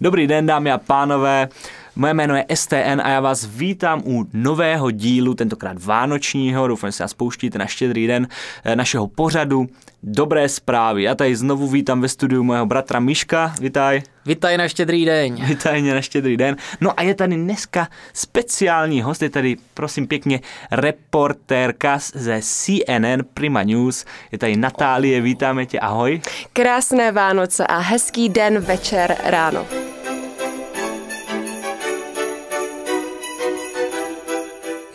Dobrý den, dámy a pánové. Moje jméno je STN a já vás vítám u nového dílu, tentokrát vánočního, doufám, že se nás pouštíte na štědrý den eh, našeho pořadu Dobré zprávy. Já tady znovu vítám ve studiu mého bratra Miška, vitaj. Vitaj na štědrý den. Vitaj mě na štědrý den. No a je tady dneska speciální host, je tady prosím pěkně reportérka ze CNN Prima News, je tady Natálie, vítáme tě, ahoj. Krásné Vánoce a hezký den, večer, ráno.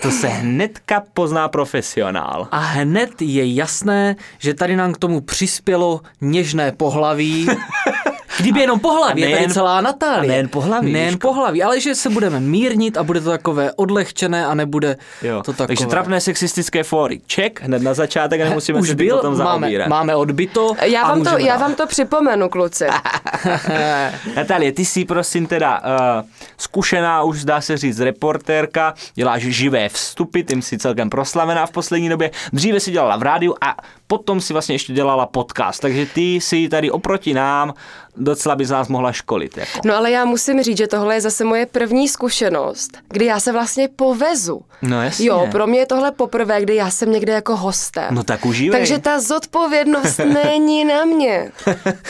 To se hnedka pozná profesionál. A hned je jasné, že tady nám k tomu přispělo něžné pohlaví. Kdyby jenom pohlaví, je tady celá Natálie. A nejen pohlaví. Nejen pohlaví, ale že se budeme mírnit a bude to takové odlehčené a nebude Jo. to takové. Takže trapné sexististické fóry. Ček hned na začátek a nemusíme Už se tím byl, potom máme, zaobírat. máme odbyto. Já a vám, to, já vám to připomenu, kluci. Natálie, ty jsi prosím teda uh, zkušená, už zdá se říct, reportérka, děláš živé vstupy, tím si celkem proslavená v poslední době. Dříve si dělala v rádiu a potom si vlastně ještě dělala podcast, takže ty si tady oproti nám docela by z nás mohla školit. Jako. No ale já musím říct, že tohle je zase moje první zkušenost, kdy já se vlastně povezu. No jasně. Jo, pro mě je tohle poprvé, kdy já jsem někde jako hostem. No tak užívej. Takže ta zodpovědnost není na mě.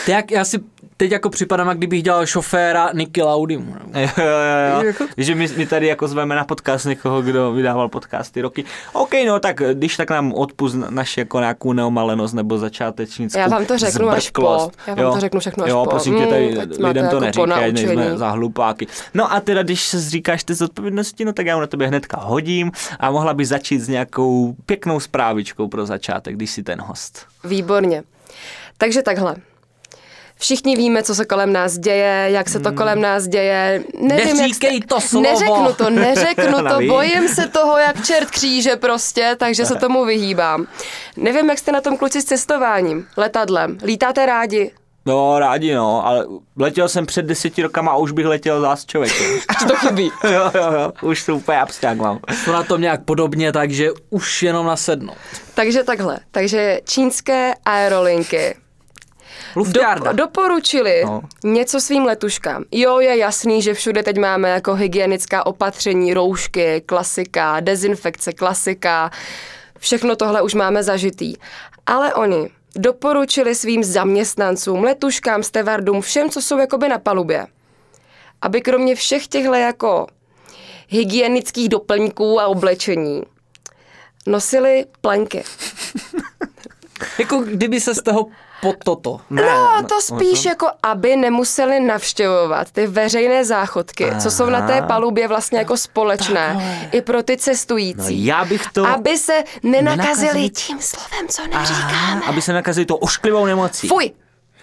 Tak já si teď jako připadám, jak kdybych dělal šoféra Nicky Laudimu. Jo, jo, jo, jo. Jako- Že my, my tady jako zveme na podcast někoho, kdo vydával podcasty roky. OK, no tak když tak nám odpust naše jako nějakou neomalenost nebo začátečnickou Já vám to řeknu až po. zbrklost. Já vám to řeknu všechno až jo, po. prosím tě, tady Mm, lidem to jako neříkej, nejsme ponaučení. za hlupáky. No a teda, když se říkáš ty zodpovědnosti, no tak já mu na tebe hnedka hodím a mohla by začít s nějakou pěknou zprávičkou pro začátek, když jsi ten host. Výborně. Takže takhle. Všichni víme, co se kolem nás děje, jak se to kolem nás děje. Nevím, Neříkej jak to slovo. Neřeknu to, neřeknu to, bojím se toho, jak čert kříže prostě, takže se tomu vyhýbám. Nevím, jak jste na tom kluci s cestováním, letadlem. Lítáte rádi? No, rádi no, ale letěl jsem před deseti rokama a už bych letěl zás člověkem. Až to chybí. jo, jo, jo, už to úplně abstrakt mám. Jsou na tom nějak podobně, takže už jenom nasednout. Takže takhle. Takže čínské aerolinky Do, doporučili no. něco svým letuškám. Jo, je jasný, že všude teď máme jako hygienická opatření, roušky, klasika, dezinfekce, klasika. Všechno tohle už máme zažitý. Ale oni doporučili svým zaměstnancům, letuškám, stevardům, všem, co jsou jakoby na palubě, aby kromě všech těchto jako hygienických doplňků a oblečení nosili plenky. Jako kdyby se z toho po toto. Ne, No, to spíš jako, aby nemuseli navštěvovat ty veřejné záchodky, co jsou na té palubě vlastně jako společné, i pro ty No, cestující. já bych to... Aby se nenakazili Nenakazili- tím slovem, co neříkáme. aby se nakazili to ošklivou nemocí. Fuj!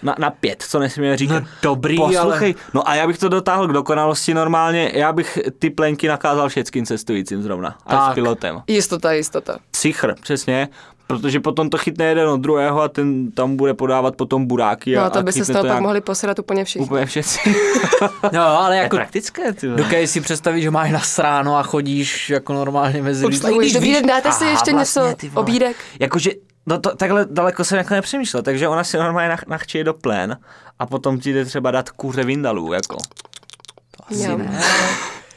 Na, na pět, co nesmíme říkat. No dobrý, Poslouchej, no a já bych to dotáhl k dokonalosti normálně, já bych ty plenky nakázal všetkým cestujícím zrovna. A Tak. s pilotem. Jistota, jistota. Psychr, přesně. Protože potom to chytne jeden od druhého a ten tam bude podávat potom buráky. No a, a to by se z toho pak nějak mohli posrat úplně všichni. Úplně všetci. No, ale jako praktické, ty. Dokážeš si představit, že máš nasráno a chodíš jako normálně mezi lidmi. Už I když dobrý dáte si Aha, ještě vlastně, něco, obídek? Jakože, no to, takhle daleko jsem jako nepřemýšlel, takže ona si normálně nach, nachčije do plén a potom ti jde třeba dát kůře vindalů, jako. Jo.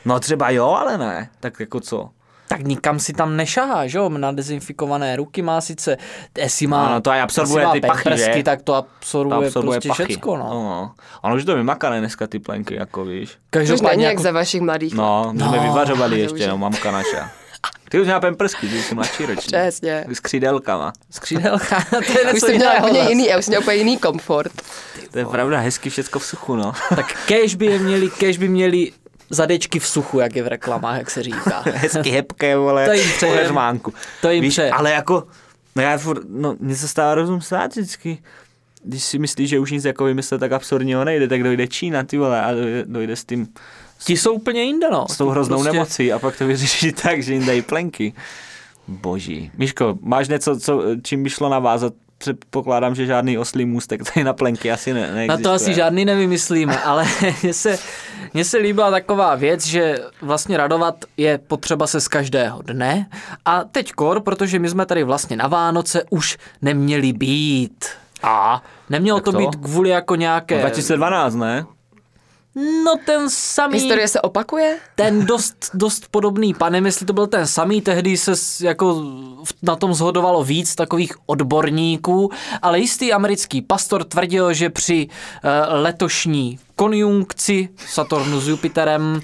No třeba jo, ale ne. Tak jako co? Tak nikam si tam nešahá, že jo? Na dezinfikované ruky má sice, jestli má, Ano, to aj absorbuje ty pachy, že? tak to To absorbuje, absorbuje prostě pachy. všecko, no. no. Ono už to vymakané dneska ty plenky, jako víš. Což Každopádně není jak jako, za vašich mladých. No, my jsme No, vyvařovali to ještě, no, mamka naša. Ty už měla pemprsky, ty jsi mladší ročník. Přesně. S křídelkama. skřídelka, to je Už něco jsem měla úplně jiný, já už jsem měla úplně jiný komfort. To je pravda, hezky všecko v suchu, no. Tak kež by je měli, kež by měli zadečky v suchu, jak je v reklamách, jak se říká. hezky hebké, vole, To jim heřmánku. To jim Víš, přejem. ale jako, no já furt, no, mně se stává rozum stát vždycky. Když si myslíš, že už nic jako vymyslet tak absurdního nejde, tak dojde Čína, ty vole, a dojde, dojde s tím, Ti jsou úplně jinde, no. s tou hroznou Prostě- nemocí a pak to vyřeší tak, že jim dají plenky. Boží. Miško, máš něco, co, čím by šlo navázat? Předpokládám, že žádný oslý můstek tady na plenky asi ne, Na neexistuje. to asi žádný nevymyslíme, ale mně se, mně se líbila taková věc, že vlastně radovat je potřeba se z každého dne a teď kor, protože my jsme tady vlastně na Vánoce už neměli být. A? Nemělo to, to? být kvůli jako nějaké... 2012, ne? No ten samý... Historie se opakuje? ten dost, dost podobný pan, nevím, jestli to byl ten samý, tehdy se jako na tom zhodovalo víc takových odborníků, ale jistý americký pastor tvrdil, že při uh, letošní konjunkci Saturnu s Jupiterem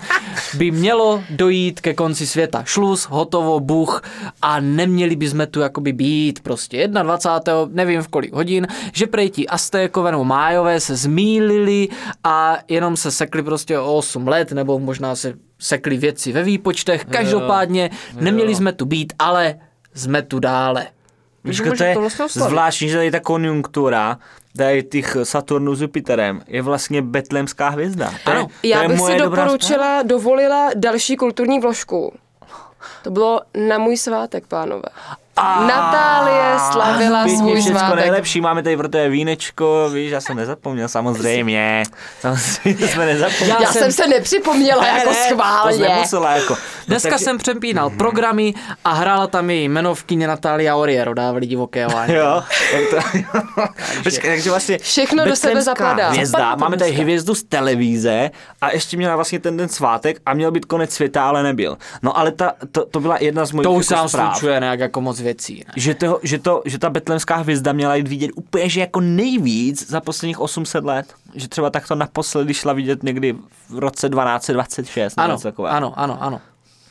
by mělo dojít ke konci světa. Šluz, hotovo, Bůh a neměli bychom tu jakoby být prostě 21. nevím v kolik hodin, že prej ti Aztékové nebo Májové se zmýlili a jenom se sekli prostě o 8 let nebo možná se sekli věci ve výpočtech. Každopádně neměli jsme tu být, ale jsme tu dále. Víš, Může to je to vlastně zvláštní, že tady ta konjunktura tady těch Saturnů s Jupiterem je vlastně betlémská hvězda. To je, to Já bych si doporučila, dovolila další kulturní vložku. To bylo na můj svátek, pánové. Natálie slavila Pěkně svůj všecko svátek. nejlepší, máme tady pro tebe vínečko, víš, já jsem nezapomněl, samozřejmě. Samozřejmě jsme nezapomněli. Já Já jsem- se nepřipomněla jako To schválně. nemusela jako. No, Dneska takže- jsem přepínal programy a hrála tam její jmenovkyně Natalia Oriero, dávali divoké láně. Jo, jak to, Počkej, takže vlastně Všechno do sebe zapadá. Hvězda, Zapadá to máme tady hvězdu z televize a ještě měla vlastně ten den svátek a měl být konec světa, ale nebyl. No ale ta, to, to byla jedna z mojich To už se jako nám zpráv. slučuje nějak jako moc věcí. Ne? Že, to, že, to, že ta betlemská hvězda měla jít vidět úplně, že jako nejvíc za posledních 800 let. Že třeba takto naposledy šla vidět někdy v roce 1226. nebo Ano, něco takového. ano, ano, ano.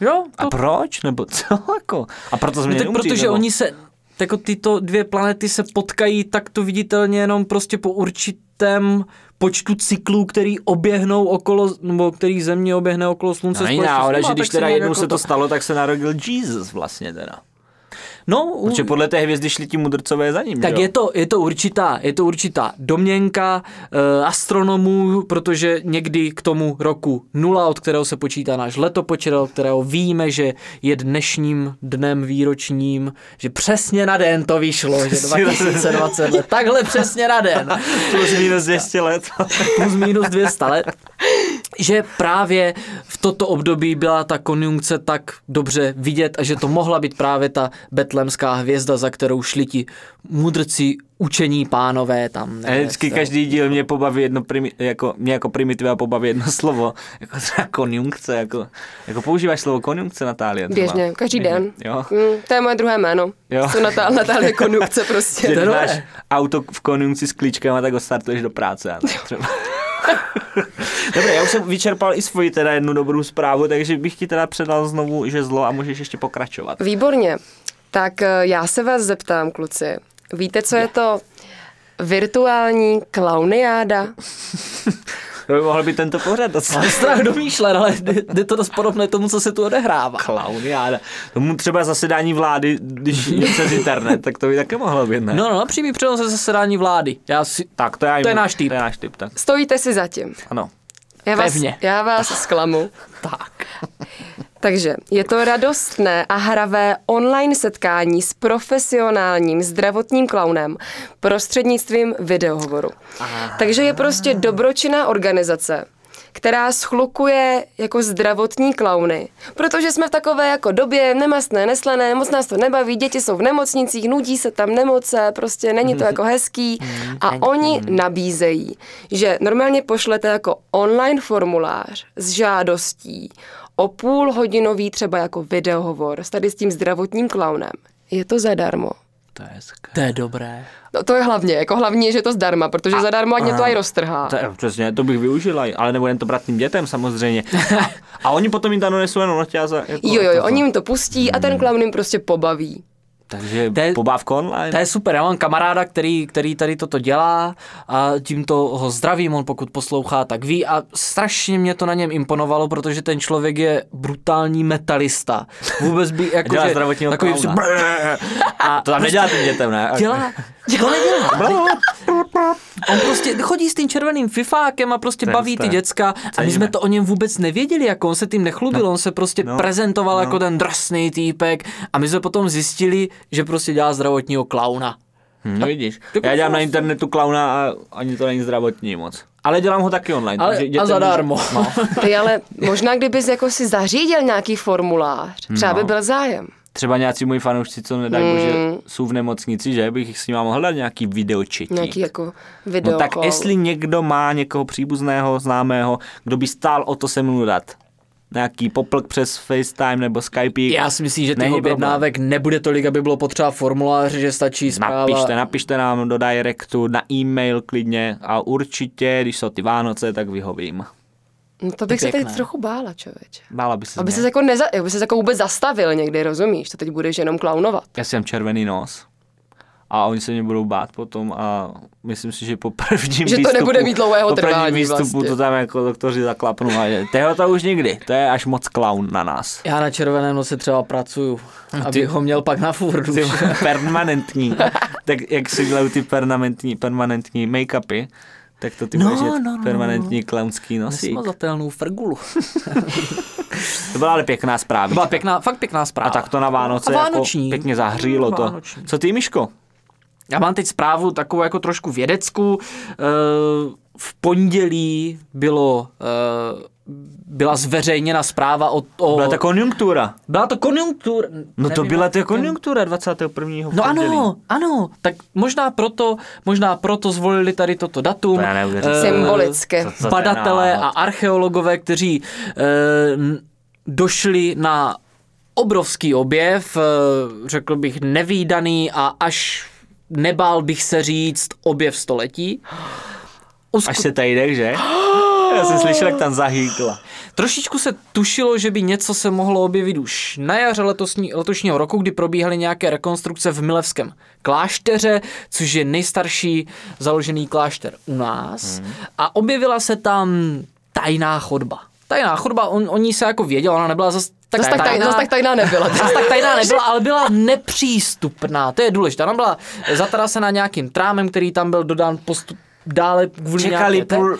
Jo, A to, proč? Nebo co? Jako? A proto jsme no, tak protože nebo? oni se, jako tyto dvě planety se potkají takto viditelně jenom prostě po určitém počtu cyklů, který oběhnou okolo, nebo který země oběhne okolo slunce. No, náhoda, že když teda jednou jako se to stalo, tak se narodil Jesus vlastně teda. No, u, Protože podle té hvězdy šli ti mudrcové za ním, Tak jo? je to, je to určitá, je to určitá domněnka e, astronomů, protože někdy k tomu roku nula, od kterého se počítá náš letopočet, od kterého víme, že je dnešním dnem výročním, že přesně na den to vyšlo, že 2020 let, takhle přesně na den, Plus minus 200 let. plus minus 200 let, že právě v toto období byla ta konjunkce tak dobře vidět a že to mohla být právě ta betlemská hvězda, za kterou šli ti mudrci učení pánové tam. A nevím, vždycky každý díl mě pobaví jedno, primi, jako, mě jako primitiva pobaví jedno slovo, jako třeba konjunkce, jako, jako používáš slovo konjunkce, Natálie? třeba? Běžně, každý den. Jo. Mm, to je moje druhé jméno. Jo. Jsou Natál, Natálie Konjunkce prostě. Že máš auto v konjunkci s klíčkem, tak ho startuješ do práce. a tak třeba. Dobře, já už jsem vyčerpal i svoji teda jednu dobrou zprávu, takže bych ti teda předal znovu žezlo a můžeš ještě pokračovat. Výborně. Tak eh, já se vás zeptám, kluci. Víte, co je to virtuální klauniáda? To by mohl být tento pořad docela. Mám strach domýšlet, ale jde- to dost podobné tomu, co se tu odehrává. Klauniáda. Tomu třeba zasedání vlády, když je přes internet, tak to by také mohlo být, ne? No, no, přímý přenos ze zasedání vlády. Já si, Tak to, já To je náš typ. To je náš typ, tak. Stojíte si zatím. Ano. Já vás, Pevně. já vás zklamu. tak. Takže je to radostné a hravé online setkání s profesionálním zdravotním klaunem prostřednictvím videohovoru. Takže je prostě dobročinná organizace, která schlukuje jako zdravotní klauny. Protože jsme v takové jako době nemastné, neslané, moc nás to nebaví, děti jsou v nemocnicích, nudí se tam nemoce, prostě není to jako hezký. A oni nabízejí, že normálně pošlete jako online formulář s žádostí o půlhodinový třeba jako videohovor s tady s tím zdravotním klaunem. Je to zadarmo. To je hezké. To je dobré. No to je hlavně, jako hlavní je, že je to zdarma, protože zadarmo ať mě to aj roztrhá. To je, přesně, to bych využila, ale nebudem to brát tím dětem samozřejmě. A, a oni potom jim tam donesou jenom noťáza. za jako, Jo, jo, jo, toto. oni jim to pustí a ten klaun jim prostě pobaví. Takže To je- pobávka online. To je super, já mám kamaráda, který, který tady toto dělá a tímto ho zdravím, on pokud poslouchá, tak ví a strašně mě to na něm imponovalo, protože ten člověk je brutální metalista. Vůbec by jako, dělá že- zdravotního takový prostě- a To tam nedělá tím dětem, ne? dělá, to nedělá. On prostě chodí s tím červeným fifákem a prostě je baví ty děcka a my jsme to o něm vůbec nevěděli, jako on se tím nechlubil, on se prostě no, prezentoval no. jako ten drsný týpek a my jsme potom zjistili, že prostě dělá zdravotního klauna. Hm, no vidíš. Tak Já dělám na internetu klauna a ani to není zdravotní moc. Ale dělám ho taky online. Ale, takže a zadarmo. můžu- No. Ty ale možná kdybys jako si zařídil nějaký formulář, třeba by No. byl zájem. třeba nějací moji fanoušci, co nedaj mm. bože, jsou v nemocnici, že bych s nimi mohl dát nějaký videočetí. Nějaký jako video No tak jestli někdo má někoho příbuzného, známého, kdo by stál o to se mnou dát nějaký poplk přes FaceTime nebo Skype. Já si myslím, že těch objednávek nebude tolik, aby bylo potřeba formulář, že stačí zpráva. Napište, napište nám do directu, na e-mail klidně a určitě, když jsou ty Vánoce, tak vyhovím. No to bych se teď trochu bála, člověče. Bála by se Aby se jako, neza, aby se jako vůbec zastavil někdy, rozumíš? To teď budeš jenom klaunovat. Já jsem červený nos. A oni se mě budou bát potom a myslím si, že po prvním Že to výstupu, nebude mít dlouhého po prvním trvání výstupu vlastně. to tam jako doktoři zaklapnou a že toho to už nikdy, to je až moc clown na nás. Já na červeném nose třeba pracuju, abych ho měl pak na furt. Ty permanentní, tak jak si dělají ty permanentní, permanentní make-upy, tak to ty No, budeš mít no, no, permanentní clownský nosík. Nesmazatelnou frgulu. To byla ale pěkná zpráva. Byla pěkná, fakt pěkná zpráva. A tak to na Vánoce A vánoční. jako pěkně zahřílo to. Vánoční. Co ty, Miško? Já mám teď zprávu takovou jako trošku vědeckou. Eh, V pondělí bylo, eh, byla zveřejněna zpráva o... o Byla ta konjunktura. byla to konjunktura. No to byla ta konjunktura 21. No pondělí. ano, ano, tak možná proto, možná proto zvolili tady toto datum. To. Eh, Symbolicky. Co- co to badatelé a archeologové, kteří došli na obrovský objev, řekl bych nevýdaný a až nebál bych se říct objev století. Usku- Až se tady jde, že? Já jsem slyšel, jak tam zahýkla. Trošičku se tušilo, že by něco se mohlo objevit už na jaře letosní, letošního roku, kdy probíhaly nějaké rekonstrukce v Milevském klášteře, což je nejstarší založený klášter u nás. Hmm. A objevila se tam tajná chodba. Tajná chodba, on, o ní se jako věděl, ona nebyla zas tak Zas tak, tajná, zas tak tajná nebyla. Zas tak tajná nebyla, ale byla nepřístupná. To je důležité. Ona byla zatarasena nějakým trámem, který tam byl dodán postup dále kvůli Čekali nějaké půl uh,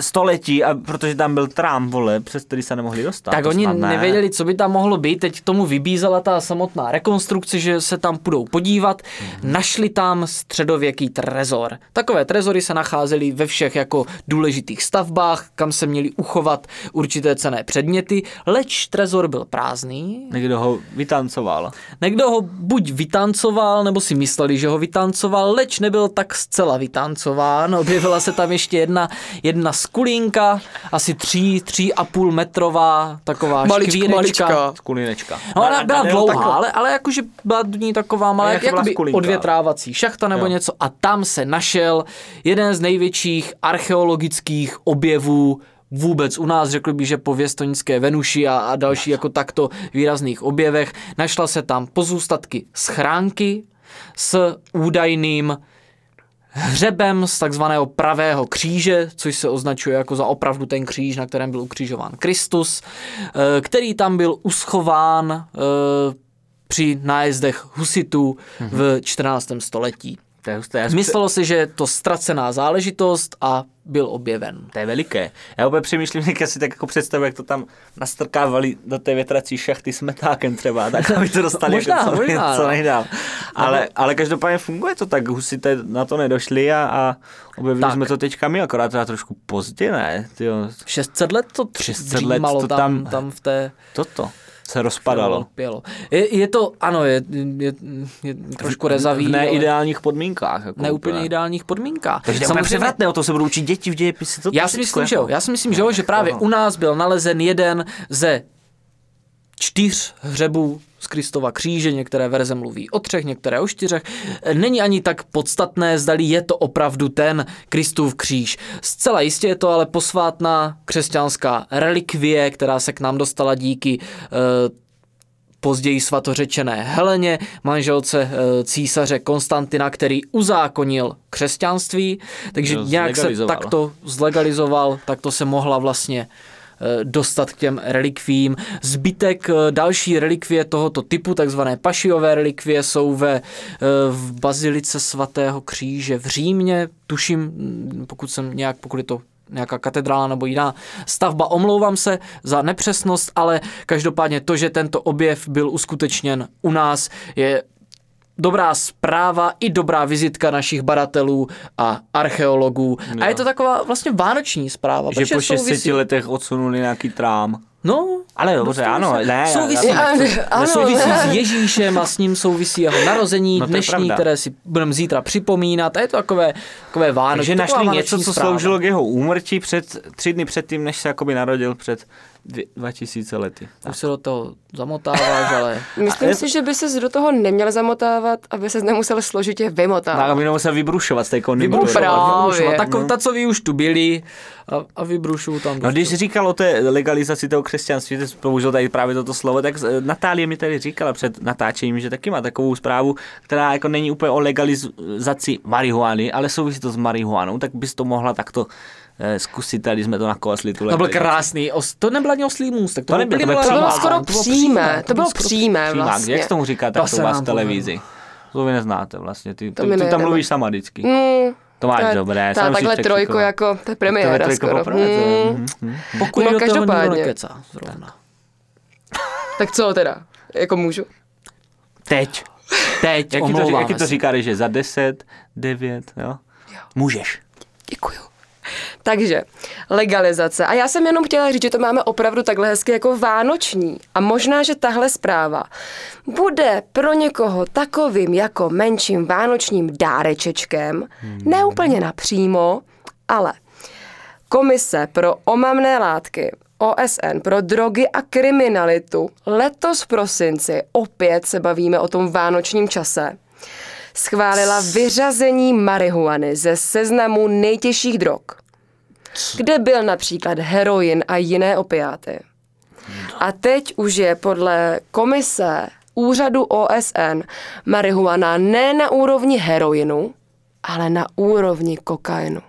století, a protože tam byl trám, vole, přes který se nemohli dostat. Tak oni snad ne. nevěděli, co by tam mohlo být. Teď k tomu vybízela ta samotná rekonstrukce, že se tam půjdou podívat. Mhm. Našli tam středověký trezor. Takové trezory se nacházely ve všech jako důležitých stavbách, kam se měli uchovat určité cené předměty, leč trezor byl prázdný. Někdo ho vytancoval. Někdo ho buď vytancoval, nebo si mysleli, že ho vytancoval, leč nebyl tak zcela vytancován. Objevila se tam ještě jedna, jedna skulínka, asi tří, tří a půl metrová, taková Maličk, škvírečka. malička. No, ona byla ne, dlouhá, taková. ale, ale jakože byla do ní taková malá, jak, jakoby skulinka. odvětrávací šachta nebo Jo. něco. A tam se našel jeden z největších archeologických objevů vůbec u nás, řekl bych, že po věstonické Venuši a, a další jako takto výrazných objevech. Našla se tam pozůstatky schránky s údajným hřebem z takzvaného pravého kříže, což se označuje jako za opravdu ten kříž, na kterém byl ukřižován Kristus, eh, který tam byl uschován eh, při nájezdech husitů v 14. století. To je husté. Já Myslelo si, že je to ztracená záležitost a byl objeven. To je veliké. Já opět přemýšlím, jak si tak jako představu, jak to tam nastrkávali do té větrací šachty s metákem třeba, tak aby to dostali Možná, jako co, možná, co no. nejdál. Ale, ale každopádně funguje to tak, husité na to nedošli a, a objevili Tak. jsme to teďka my, akorát teda trošku pozdě, ne? Tyjo, 600 let to 600 let to tam, tam- tam v té toto se rozpadalo. Pělo. Je, je to, ano, je, je, je trošku rezavý, v ale neideálních podmínkách. Jako neúplně úplně. ideálních podmínkách. Takže to je převratné, o to se budou učit děti v dějepise. To Já si myslím, jako- že jo. Já si myslím, že jo, že právě u nás byl nalezen jeden ze čtyř hřebů z Kristova kříže, některé verze mluví o třech, některé o čtyřech. Není ani tak podstatné, zdali je to opravdu ten Kristův kříž. Zcela jistě je to ale posvátná křesťanská relikvie, která se k nám dostala díky eh, později svatořečené Heleně, manželce eh, císaře Konstantina, který uzákonil křesťanství, takže nějak se takto zlegalizoval, tak to se mohla vlastně dostat k těm relikvím. Zbytek eh, další relikvie tohoto typu, takzvané pašiové relikvie, jsou ve, eh, v bazilice svatého kříže v Římě, tuším, mm, pokud jsem nějak, pokud je to nějaká katedrála nebo jiná stavba. Omlouvám se za nepřesnost, ale každopádně to, že tento objev byl uskutečněn u nás, je dobrá zpráva i dobrá vizitka našich badatelů a archeologů. A je to taková vlastně vánoční zpráva. Že protože po souvisí- 600 letech odsunuli nějaký trám. No, Ale dobře, ano, ne. Souvisí, já- ano. souvisí s Ježíšem a s ním souvisí jeho narození No je dnešní, pravda. které si budeme zítra připomínat. A je to takové, takové vánoční. Takže taková našli něco, co zpráva. sloužilo k jeho úmrtí před tři dny předtím, než se jakoby narodil před dvě, 2000 lety. Už se do toho zamotáváš, ale... Myslím si, že by se do toho neměl zamotávat, aby se nemusel složitě Tak, vymotávat. aby nemusel vybrušovat z té. Právě. Vybrušovat. Tak No. ta, co vy už tu byli a, a vybrušuju tam. No když říkal o té legalizaci toho křesťanství, ty jsi použil tady právě toto slovo, tak eh, Natálie mi tady říkala před natáčením, že taky má takovou zprávu, která jako není úplně o legalizaci marihuany, ale souvisí to s marihuanou, tak bys to mohla takto zkusit, tady jsme to nakosli. Tu To byl krásný, os, to nebyl ani oslý můstek, to, To nebyl, to byl To bylo skoro to bylo přímé, to bylo skoro přímé vlastně. jak se tomu říká, tak To to u vás televizi. To vy neznáte vlastně, ty, To ty, ty tam mluvíš sama vždycky. Mm, To máš ta- dobré. Ta, si takhle trojku jako, to je To je premiéra skoro. poprvé, Mm. mhm, mhm. Pokud No, do toho každopádně. nekecá, zrovna. Tak co teda? Jako můžu? Teď. Teď, Jak ti to, omlouváme jak ti to se. říká, že za 10, 9, jo? Můžeš. Děkuju. Takže legalizace. A já jsem jenom chtěla říct, že to máme opravdu takhle hezky jako vánoční. A možná, že tahle zpráva bude pro někoho takovým jako menším vánočním dárečečkem, hmm. ne úplně napřímo, ale Komise pro omamné látky OSN pro drogy a kriminalitu letos v prosinci, opět se bavíme o tom vánočním čase, schválila vyřazení marihuany ze seznamu nejtěžších drog, kde byl například heroin a jiné opiáty. A teď už je podle komise úřadu OSN marihuana ne na úrovni heroinu, ale na úrovni kokainu.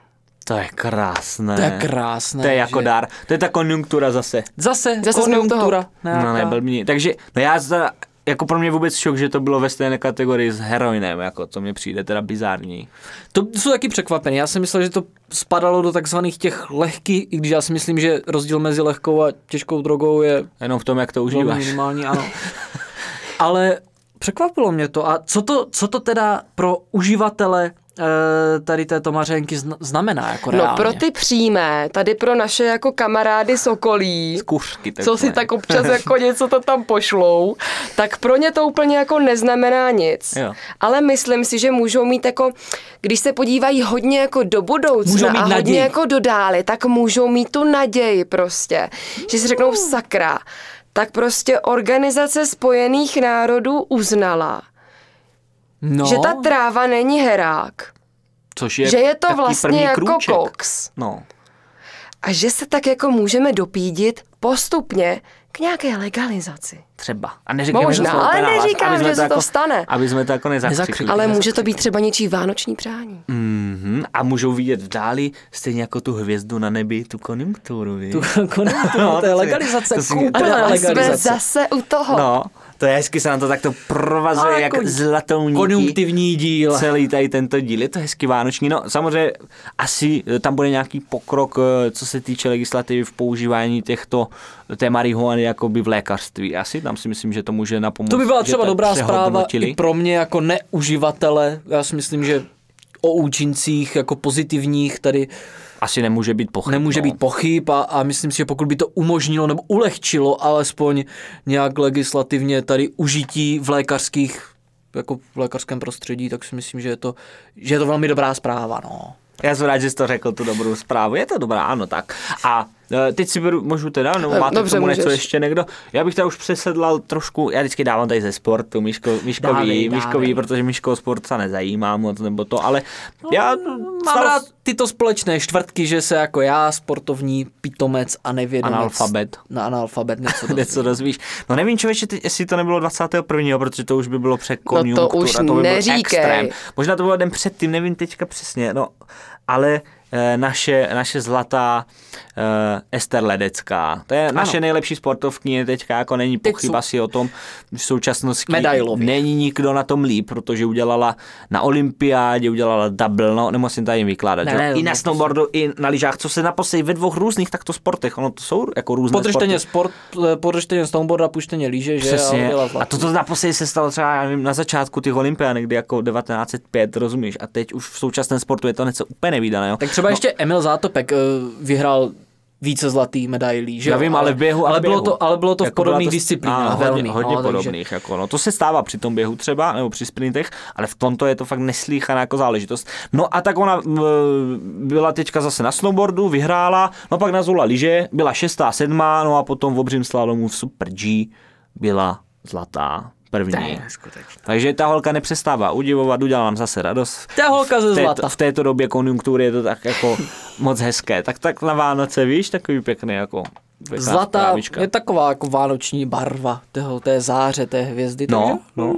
To je krásné. To je krásné. To je jako že- dár. To je ta konjunktura zase. Zase, Zase jsme u toho. konjunktura. No nějaká. ne, blbní. Takže, no já za, jako pro mě vůbec šok, že to bylo ve stejné kategorii s heroinem, jako co mi přijde teda bizární. To jsou taky překvapený. Já jsem myslel, že to spadalo do takzvaných těch lehkých, i když já si myslím, že rozdíl mezi lehkou a těžkou drogou je Jenom v tom, jak to užíváš. minimální, ano. Ale překvapilo mě to. A co to, co to teda pro uživatele tady této mařenky zna- znamená jako No reálně? pro ty přímé, tady pro naše jako kamarády sokolí, Kuřky. co si tak občas jako něco to tam pošlou, tak pro ně to úplně jako neznamená nic. Jo. Ale myslím si, že můžou mít jako, když se podívají hodně jako do budoucna a hodně naději. jako do dály, tak můžou mít tu naději prostě. Že si řeknou sakra, tak prostě Organizace spojených národů uznala, no, že ta tráva není herák. Což je že je to vlastně první jako krůček. koks. No. A že se tak jako můžeme dopídit postupně k nějaké legalizaci. Třeba. A neříkám, Možná, že to ale neříkám, že se to jako, stane. Aby jsme to jako nezakřikli. Nezakřikli. Ale může to být třeba něčí vánoční přání. Mhm. A můžou vidět v dáli stejně jako tu hvězdu na nebi, tu konjunkturu, tu konjunkturu, No, to je to- legalizace, to úplná jsme zase u toho. No, to je hezky, se nám to takto provazuje Ale jak jako zlatou nití. Konjunktivní díl. Celý tady tento díl, je to hezky vánoční. No samozřejmě asi eh, tam bude nějaký pokrok, eh, co se týče legislativy v používání těchto, té marihuany jakoby v lékařství. Asi tam si myslím, že to může napomoct. To by byla třeba dobrá zpráva i pro mě jako neuživatele. Já si myslím, že o účincích jako pozitivních tady Asi nemůže být pochyb. nemůže no. být pochyb a, a myslím si, že pokud by to umožnilo nebo ulehčilo alespoň nějak legislativně tady užití v lékařských jako v lékařském prostředí, tak si myslím, že je to, že je to velmi dobrá zpráva. No. Já jsem rád, že jsi to řekl, tu dobrou zprávu. Je to dobrá, ano, tak. A teď si beru, můžu teda, nebo Eh, máte dobře, tomu něco ještě někdo? Já bych tady už přesedlal trošku, já vždycky dávám tady ze sportu, Miško, Miškový, Dávej, Miškový, dávej. protože Miško sport se nezajímá moc, nebo to, ale já Mám stal- rád tyto společné čtvrtky, že se jako já, sportovní pitomec a nevědomec Analfabet. na analfabet něco Kde dozví. co dozvíš. No nevím, člověče, ty, jestli to nebylo 21. protože to už by bylo před No to už to by byl neříkej. extrém. Možná to bylo den předtím, nevím teďka přesně, no, ale eh, naše, naše zlatá eh, Ester Ledecká. To je naše nejlepší sportovkyně teďka, jako není Teď pochyb jsou- asi o tom, v současnosti Medailově. není nikdo na tom líp, protože udělala na olympiádě, udělala double, no nemusím tady vykládat, Ne, ne, i na no, snowboardu, i na lyžách, co se naposledy ve dvou různých takto sportech, ono to jsou jako různé Podržteně sporty. sport, eh, podržteně snowboard a puštěně líže, že? Přesně. A, A toto naposledy se stalo třeba já nevím, na začátku těch olympiád, někdy jako 1905, rozumíš? A teď už v současném sportu je to něco úplně nevídaného. Tak třeba ještě Emil Zátopek eh, vyhrál více zlatý medailí, že Já jo? vím, ale v běhu, ale v bylo běhu. to, ale bylo to v Jako byla podobných to- disciplínách, hodně, velmi, hodně no, takže- podobných. Jako, no. To se stává při tom běhu třeba, nebo při sprintech, ale v tomto je to fakt neslíchaná jako záležitost. No a tak ona byla teďka zase na snowboardu, vyhrála, no pak nazula lyže, byla šestá, sedmá, no a potom v obřím slalomu v Super G byla zlatá první. Takže ta holka nepřestává udivovat, udělala nám zase radost. Ta holka ze V této, zlata. v této době konjunktury je to tak jako moc hezké. Tak tak na Vánoce, víš, takový pěkný jako Zlatá je taková jako vánoční barva toho, té záře, té hvězdy. No, takže- no.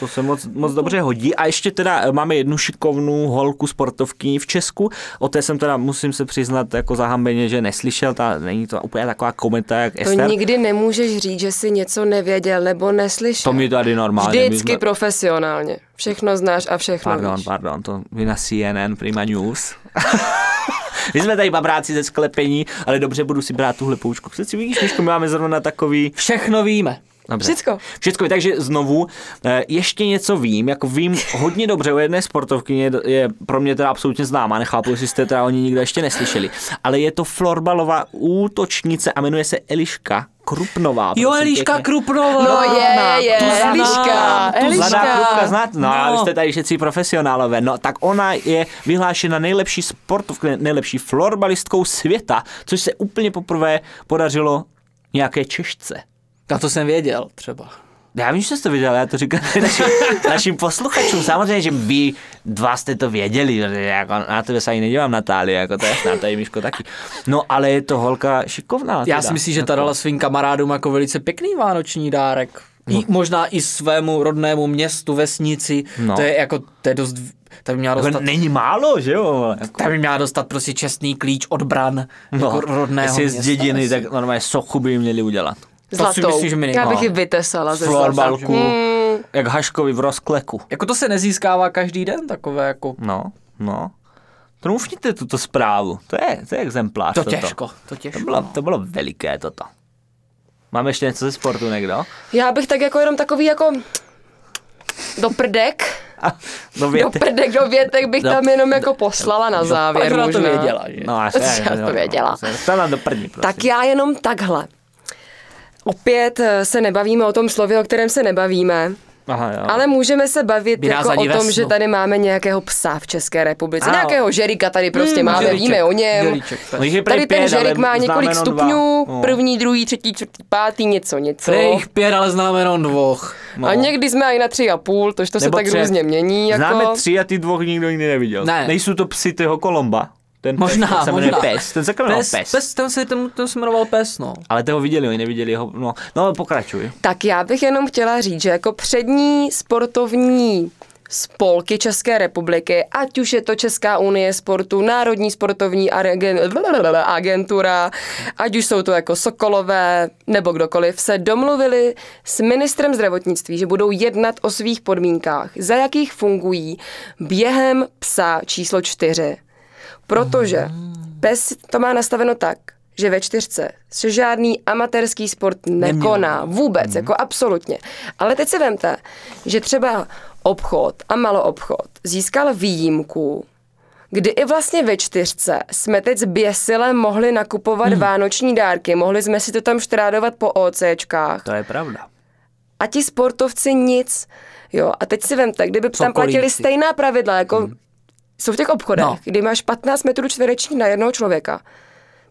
To se moc, moc dobře hodí. A ještě teda eh, máme jednu šikovnou holku sportovkyni v Česku. O té jsem teda, musím se přiznat, jako zahambeně, že neslyšel. Ta, není to úplně taková kometa jak To Ester. nikdy nemůžeš říct, že jsi něco nevěděl nebo neslyšel. To mi tady normálně. Vždycky jsme- profesionálně. Všechno znáš a všechno Pardon, víš. pardon, to vy na CNN Prima News. My jsme tady babráci ze sklepení, ale dobře, budu si brát tuhle poučku. Přeci vidíš, Miško, my máme zrovna takový... Všechno víme. Dobře. Všecko. Všecko, takže znovu, eh, ještě něco vím, jako vím hodně dobře o jedné sportovkyně, je, je pro mě teda absolutně známá, nechápu, jestli jste teda o ní nikdo ještě neslyšeli, ale je to florbalová útočnice a jmenuje se Eliška Krupnová. Jo, Eliška pěkně. Krupnová. No je, je, tu znám, Eliška, tu Eliška. Mladá znám. klubka znát, no, No. jste tady všetci profesionálové. No, tak ona je vyhlášena nejlepší sportovkou, nejlepší florbalistkou světa, což se úplně poprvé podařilo nějaké Češce. A to jsem věděl třeba. Já vím, že jste to viděl, já to říkám našim, našim posluchačům. Samozřejmě, že vy dva jste to věděli, že jako na tebe se ani nedívám, Natálie, jako to je na tady Miško taky. No, ale je to holka šikovná. Já teda. si myslím, že ta dala svým kamarádům jako velice pěkný vánoční dárek. I, možná i svému rodnému městu, vesnici. No. To je jako, to je dost, ta by měla Jako dostat, není málo, že jo? Jako, ta by měla dostat prostě čestný klíč od bran no, jako rodného jestli je z města. dědiny, tak normálně sochu by jim měli udělat. Si Zlatou. myslím, že minimálně. Já bych ji vytesala ze Florbalku. Hmm, jak Haškovi v rozkleku. Jako to se nezískává každý den, takové jako, No, no. Trumfněte tuto zprávu, to je, to je exemplář. to toto. těžko, to To těžko. bylo, to bylo veliké toto. Máme ještě něco ze sportu někdo? Já bych tak jako jenom takový jako do prdek, A, do do prdek, do větek bych Do- tam jenom jako poslala na závěr ona to možná. věděla, že? No, Já to věděla. Stala do první, prosím. Tak já jenom takhle. Opět eh, se nebavíme o tom slově, o kterém se nebavíme, Aha, jo. ale můžeme se bavit jako o tom, vesnu. že tady máme nějakého psa v České republice. Ano. Nějakého žerika tady prostě Hmm, máme, žeríček, víme o něm. žeríček, pes. No, Tady ten pět, žerik ale má několik jenom dva. stupňů, No. první, druhý, třetí, čtvrtý, pátý, něco, něco. Prej jich pět, ale známe jenom dvoch. No. A někdy jsme i na tři a půl, tož to se Nebo tak tři. různě mění. Jako... Známe tři a ty dvoch nikdo nikdy neviděl. Ne. Nejsou to psy toho Kolomba. Ten Možná, pes, se možná. Pes, ten se jmenoval Pes, pes. pes, ten se, ten, ten se jmenoval Pes, no. Ale toho viděli, oni neviděli ho. No, no pokračuj. Tak já bych jenom chtěla říct, že jako přední sportovní spolky České republiky, ať už je to Česká unie sportu, Národní sportovní agen- agentura, ať už jsou to jako Sokolové nebo kdokoliv, se domluvili s ministrem zdravotnictví, že budou jednat o svých podmínkách, za jakých fungují během psa číslo čtyři. Protože pes to má nastaveno tak, že ve čtyřce se žádný amatérský sport nekoná. Vůbec, jako absolutně. Ale teď si vemte, že třeba obchod a maloobchod získal výjimku, kdy i vlastně ve čtyřce jsme teď zběsile mohli nakupovat hmm. vánoční dárky, mohli jsme si to tam štrádovat po OCčkách To je pravda. a ti sportovci nic. Jo, a teď si vemte, kdyby tam Sokolíci. platili stejná pravidla, jako hmm. Jsou v těch obchodech, No. no. kdy máš 15 metrů čtverečních na jednoho člověka,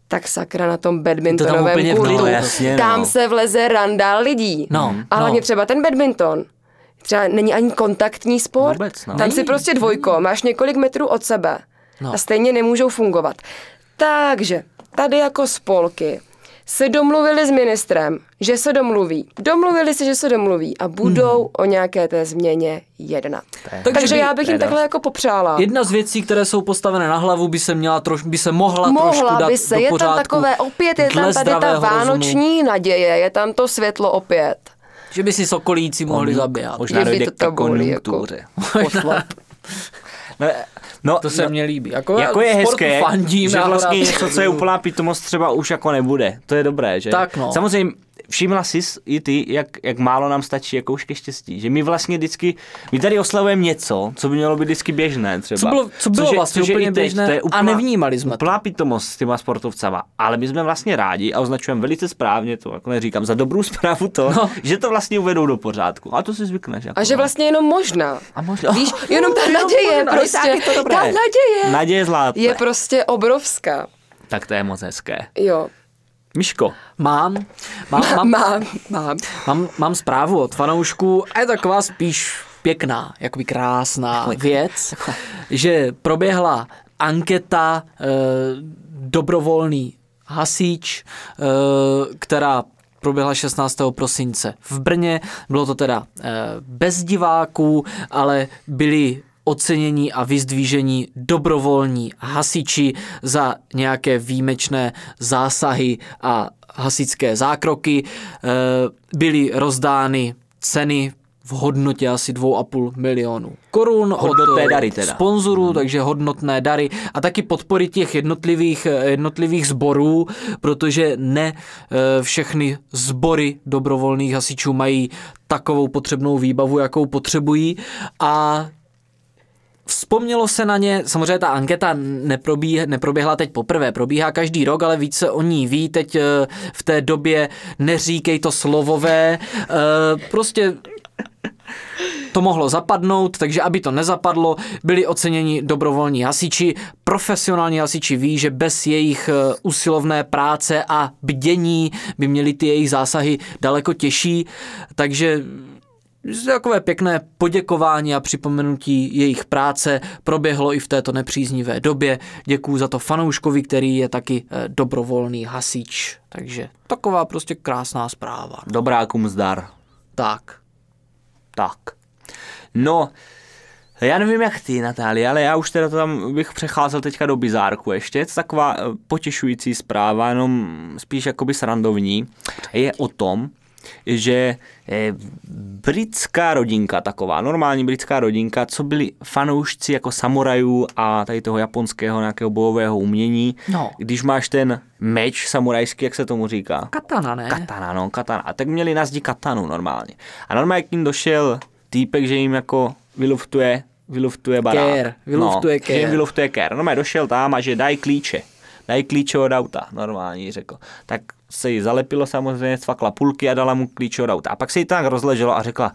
tak sakra na tom badmintonovém kurtu, klidu. No, jasně, tam no. se vleze randa lidí. No, a hlavně no. třeba ten badminton, třeba není ani kontaktní sport, Vůbec, no. tam si Není, prostě dvojko, máš několik metrů od sebe No. a stejně nemůžou fungovat. Takže tady jako spolky se domluvili s ministrem, že se domluví. Domluvili se, že se domluví a budou Hmm. o nějaké té změně jednat. Takže Takže by- já bych jim takhle jako popřála. Jedna z věcí, které jsou postavené na hlavu, by se měla troš, by se mohla, trošku Mohla dát by se, do je tam takové, opět je tam tady ta zdravého rozumu, vánoční naděje, je tam to světlo opět. že by si sokolíci mohli zabíhat. Možná dojde to k jako konjunktuře. No, no, To se no, mně líbí. Jako, jako je hezké, fandím, že vlastně něco, co je úplná pitomost, třeba už jako nebude. To je dobré, že? Tak no. Samozřejmě všimla jsi i ty, jak, jak málo nám stačí jako ke štěstí. Že my vlastně vždycky, my tady oslavujeme něco, co by mělo být vždycky běžné třeba. Co bylo, co bylo Což vlastně což je úplně teď, běžné to je a úplná- nevnímali jsme to. Úplná pitomost s těma sportovcama, ale my jsme vlastně rádi a označujeme velice správně to, jako neříkám, za dobrou zprávu to, No. že to vlastně uvedou do pořádku. A to si zvykneš. Jako, A že no. vlastně jenom možná. A možná, Víš, jenom ta naděje možná, prostě, to dobré. ta naděje Naděje je prostě obrovská. Tak to je moc hezké. Jo, Miško, Mám, mám, mám, mám, mám. mám, mám zprávu od fanoušků a je taková spíš pěkná, jakoby krásná věc, že proběhla anketa e, dobrovolný hasič, e, která proběhla 16. prosince v Brně. Bylo to teda e, bez diváků, ale byli ocenění a vyzdvížení dobrovolní hasiči za nějaké výjimečné zásahy a hasičské zákroky. E, Byly rozdány ceny v hodnotě asi 2,5 milionů korun Hodnotné od dary teda. sponzorů, takže hodnotné dary a taky podpory těch jednotlivých, eh, jednotlivých sborů, protože ne eh, všechny sbory dobrovolných hasičů mají takovou potřebnou výbavu, jakou potřebují a Vzpomnělo se na ně, samozřejmě ta anketa neprobíh, neproběhla teď poprvé, probíhá každý rok, ale více o ní ví teď eh, v té době neříkej to slovové, eh, prostě to mohlo zapadnout, takže aby to nezapadlo, byli oceněni dobrovolní hasiči. Profesionální hasiči ví, že bez jejich eh, usilovné práce a bdění by měly ty jejich zásahy daleko těžší, takže takové pěkné poděkování a připomenutí jejich práce proběhlo i v této nepříznivé době. Děkuju za to fanouškovi, který je taky eh, dobrovolný hasič. Takže taková prostě krásná zpráva. dobrákům zdar. Tak. Tak. No, já nevím jak ty, Natália, ale já už teda to tam bych přecházel teďka do bizárku ještě. Je to taková eh, potěšující zpráva, jenom spíš jakoby srandovní. Je o tom, že eh, britská rodinka taková, normální britská rodinka, co byli fanoušci jako samurajů a tady toho japonského nějakého bojového umění. No. Když máš ten meč samurajský, jak se tomu říká? Katana, ne? Katana, no, katana. A tak měli na zdi katanu normálně. A normálně k ním došel týpek, že jim jako vyluftuje, vyluftuje barák. Kér, vyluftuje no, kér. Že jim vyluftuje kér. Normálně došel tam a že daj klíče. Daj klíče od auta, normálně řekl. Tak se jí zalepilo samozřejmě, cvakla půlky a dala mu klíče od auta. A pak se jí tak rozleželo a řekla,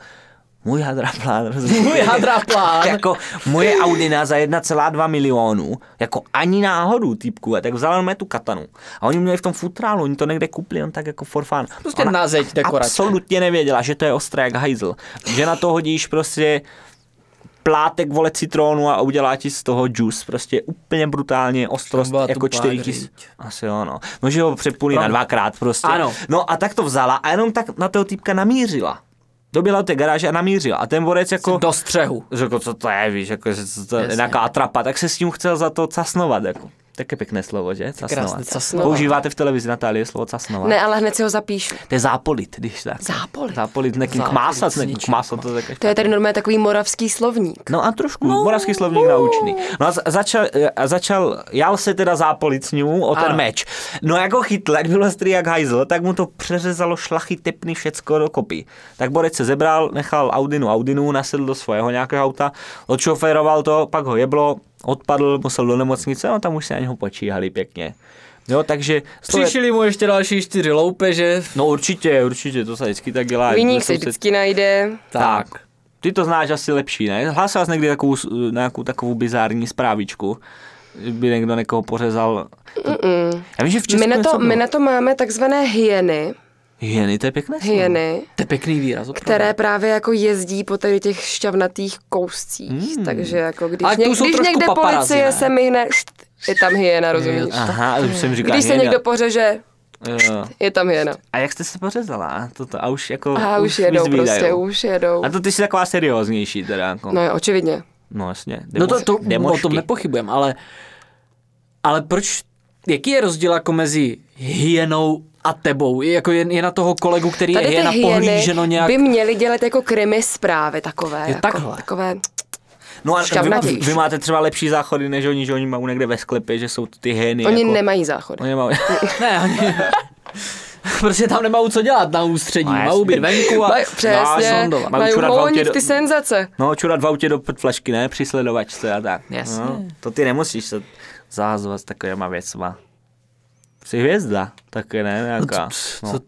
můj hadraplán, rozumíš? Můj hadraplán. jako moje Audina za 1,2 milionů, jako ani náhodou týpku, a tak vzala jenom tu katanu. A oni měli v tom futrálu, oni to někde koupili, on tak jako for fun. Prostě na zeď dekorační. absolutně nevěděla, že to je ostré jak hajzl. Že na to hodíš prostě plátek vole citrónu a udělá ti z toho juice, prostě úplně brutálně ostrost, jako tupá 4 tisíc. griť. Asi jo, no. No, že ho přepůlí na Pravda. dvakrát prostě. Ano. No a tak to vzala a jenom tak na toho týpka namířila. Doběla do té garáže a namířila. A ten borec jako... Do střehu. Řekl, co to je, víš, jako, že co to je nějaká atrapa, tak se s tím chtěl za to casnovat, jako. Také pěkné slovo, že? Casnovat. krásné. Používáte v televizi, Natálie, slovo casnovat? Ne, ale hned si ho zapíšu. To je zápolit, když tak. Zápolit? Zápolit, nekým kmásat, nekým kmásat, to tak To je tady normálně takový moravský slovník. No a trošku, no. moravský slovník naučený. No a za- začal, a začal, jal se teda zápolit s ním o ten Ano. meč. No jako chytl, jak bylo strý jak hajzl, tak mu to přeřezalo šlachy, tepny, všecko do kopy. Tak Borec se zebral, nechal Audinu Audinu, nasedl do svého nějakého auta, odšoféroval to, pak ho jeblo, odpadl, musel do nemocnice, no tam už se na něho počíhali pěkně. Jo, takže... je- Přišli mu ještě další čtyři loupeže. No určitě, určitě, to se vždycky tak dělá. Viník se vždycky najde. tak. Ty to znáš asi lepší, ne? Hlásil jsi někdy takovou, nějakou takovou bizární zprávičku, že by někdo někoho pořezal. Mm-mm. Já vím, že v Česku My na, to, my na to máme takzvané hyeny, Hyeny, to je pěkné slovo. hyeny, To je pěkný výraz. opravdu. které právě jako jezdí po tady těch šťavnatých kouscích. Hmm. Takže jako když, Ale něk, když někde paparazzi, policie ne? se myhne, št, je tam hyena, rozumíš? Aha, už jsem říkal Když se hyena. někdo pořeže, Jo. je tam hyena. A jak jste se pořezala? Toto, a už jako... A už jedou vyzvídajou. prostě, už jedou. A to ty jsi taková serióznější teda. Jako. No jo, očividně. no jasně. No to, to o tom nepochybujem, ale, ale proč, jaký je rozdíl jako mezi hyenou a tebou? Je, jako je, je na toho kolegu, který Tady je ty hyena hyeny pohlíženo nějak... by měly dělat jako krimi zprávy takové. Je jako, takhle. Takové, No a vy, vy, máte třeba lepší záchody než oni, že oni mají někde ve sklepě, že jsou ty hyeny. oni jako, nemají záchody. Oni mají... Ne, ani... Prostě tam nemají co dělat na ústředí, No, mají být venku a Maj, přesně, sondovat. Mají mají čurat v autě uvolnit do- ty senzace. No, čurat v autě do flašky, ne? Při sledovačce a tak. Jasně. No, to ty nemusíš se zahazovat s takovýma věcma. Jsi hvězda, taky ne, nějaká. No. Co-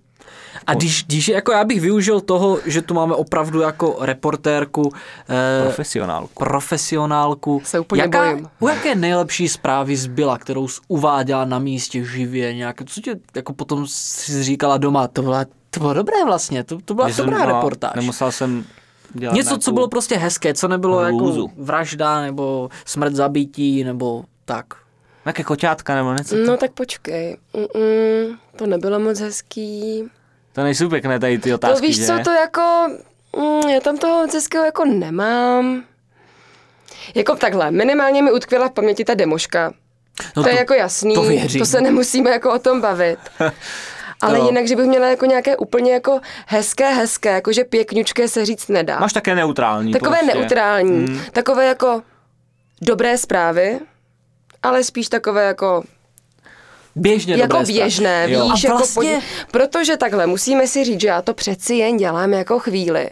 A když, když jako já bych využil toho, že tu máme opravdu jako reportérku, eh, Profesionálku. profesionálku, Se úplně jaká, bojím. u jaké nejlepší zprávy zbyla, kterou jsi uváděla na místě živě, nějak, co tě jako potom si říkala doma, to byla, to bylo dobré vlastně, to, to byla dobrá no, reportáž. Nemusel jsem dělat Něco, co bylo prostě hezké, co nebylo hrůzu. jako vražda, nebo smrt zabití, nebo tak. Nějaké koťátka nebo něco. No tak počkej, Mm-mm, to nebylo moc hezký. To nejsou pěkné tady ty To otázky, víš že? co, to jako, mm, já tam toho moc hezkého jako nemám. Jako takhle, minimálně mi utkvěla v paměti ta demoška. No to, je jako jasný, to věřím. to se nemusíme jako o tom bavit. Ale No. jinak, že bych měla jako nějaké úplně jako hezké, hezké, jakože pěkňučké se říct nedá. Máš také neutrální. takové prostě. neutrální, Hmm. takové jako dobré zprávy, ale spíš takové jako Běžně jako dobré běžné, Jo. víš, A jako vlastně- pod... protože takhle musíme si říct, že já to přeci jen dělám jako chvíli.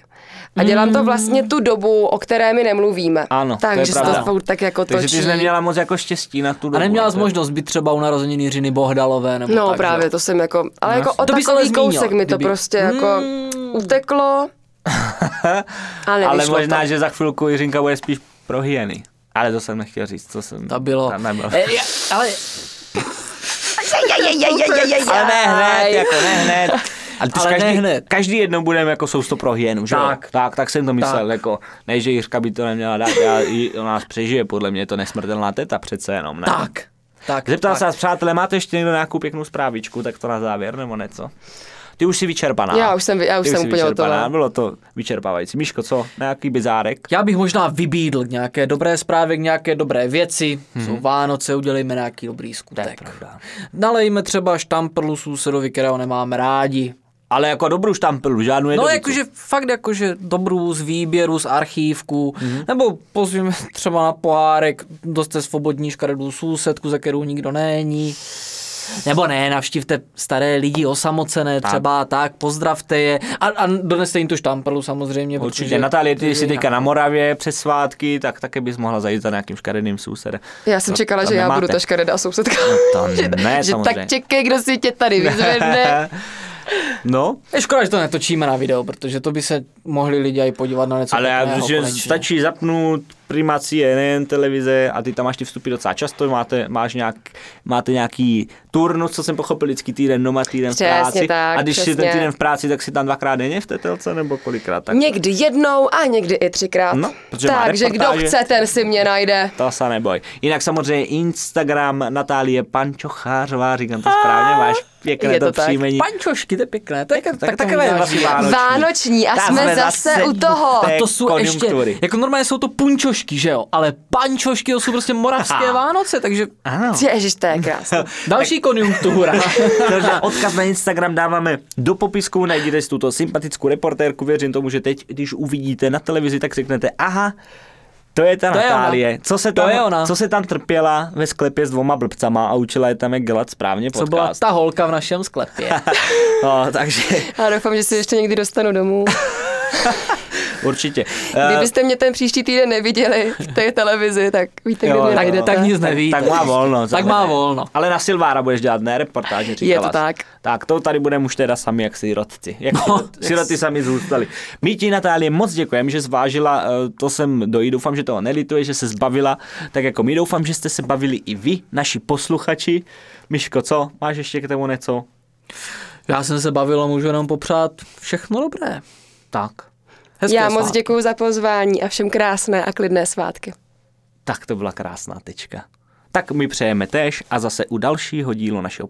A dělám to vlastně tu dobu, o které my nemluvíme. Ano, to je Takže to pravda. furt tak jako Takže točí. ty jsi neměla moc jako štěstí na tu dobu. A neměla jsi jako. možnost být třeba u narozenin Jiřiny Bohdalové nebo No tak, právě, že? to jsem jako, ale jako o To takový kousek mi to kdyby- prostě jako uteklo. Ale Ale možná, to. že za chvilku Jiřinka bude spíš pro hyeny. Ale to jsem nechtěl říct, to jsem... To bylo. Nebylo. E, ale Ale ne hned, jako ne hned. Ale, Ale každý, ne hned. každý jednou budeme jako sousto pro hyenu, že jo? Tak. tak, tak jsem to myslel, Tak. jako, ne, že Jiřka by to neměla dát, já, ona nás přežije, podle mě je to nesmrtelná teta přece jenom, ne? tak. Tak, Zeptal tak. se vás, přátelé, máte ještě někdo nějakou pěknou zprávičku, tak to na závěr, nebo něco? Ty už jsi vyčerpaná. Já už jsem, já už Ty jsem jsi úplně vyčerpaná, hotová. bylo to vyčerpávající. Míško, co? Nějaký bizárek? Já bych možná vybídl k nějaké dobré zprávě, k nějaké dobré věci. Hmm. Jsou Vánoce, udělejme nějaký dobrý skutek. pravda. Nalejme třeba štamprlu sousedovi, kterého nemáme rádi. Ale jako dobrou štampelu, žádnou No jakože fakt jakože dobrou z výběru, z archívku, Mhm. mm-hmm. nebo pozvíme třeba na pohárek, doste svobodní škaredou sousedku, za kterou nikdo není. Nebo ne, navštívte staré lidi osamocené třeba tak, pozdravte je a, a doneste jim tu štamprlu samozřejmě. Určitě. protože- Natálie, ty jsi teďka na Moravě přes svátky, tak také bys mohla zajít za nějakým škaredým sousedem. Já jsem To- čekala, to že já nemáte. budu ta škaredá sousedka. To ne, že samozřejmě. tak čekej, kdo si tě tady vyzvedne. No, Je škoda, že to netočíme na video, protože to by se mohli lidi i podívat na něco ale já, že konečně. stačí zapnout primaci je nejen televize a ty tam máš ty vstupy docela často, máte, máš nějak, máte nějaký turnus, co jsem pochopil, vždycky týden doma, týden v Přesně práci. tak, a když si ten přesně. týden v práci, tak si tam dvakrát denně v té telce, nebo kolikrát? Tak Někdy jednou a někdy i třikrát. No, Takže kdo chce, ten si mě najde. To se neboj. Jinak samozřejmě Instagram Natálie Pančochářová, říkám to správně, máš pěkné Je to, to tak. příjmení. Pančošky, to je pěkné. To je, Tak, tak, takové že- vánoční. Vánoční a Tak jsme zase u toho. A to jsou ještě, jako normálně jsou to punčošky, že jo, ale pančošky to jsou prostě moravské Aha. Vánoce, takže Ano. Ježiš, to je krásné. další konjunktura. Takže odkaz na Instagram dáváme do popisku, najdete si tuto sympatickou reportérku, věřím tomu, že teď, když uvidíte na televizi, tak řeknete, aha, to je ta To je Natálie, co, se To tam, je ona. co se tam trpěla ve sklepě s dvoma blbcama a učila je tam, jak dělat správně Co byla podcast. ta holka v našem sklepě. No, takže A doufám, že si ještě někdy dostanu domů. Určitě. Eh, Kdybyste mě ten příští týden neviděli v té televizi, tak víte, kde Jo, mě jo, najdete. tak nic nevíte. Tak má volno. Tak má volno. Ale na Silvára budeš dělat, ne reportáže, říkala. to tak. Tak to tady budeme už teda sami, jak sirotci. Jak no, siroty sami zůstali. My ti, Natálie, moc děkujeme, že zvážila, eh, to jsem dojí, doufám, že toho nelituje, že se zbavila, tak jako my doufám, že jste se bavili i vy, naši posluchači. Miško, co? Máš ještě k tomu něco? Já jsem se bavil a můžu jenom popřát všechno dobré. Tak. Hezké Já moc svátky. děkuji za pozvání a všem krásné a klidné svátky. Tak to byla krásná tečka. Tak my přejeme též a zase u dalšího dílu našeho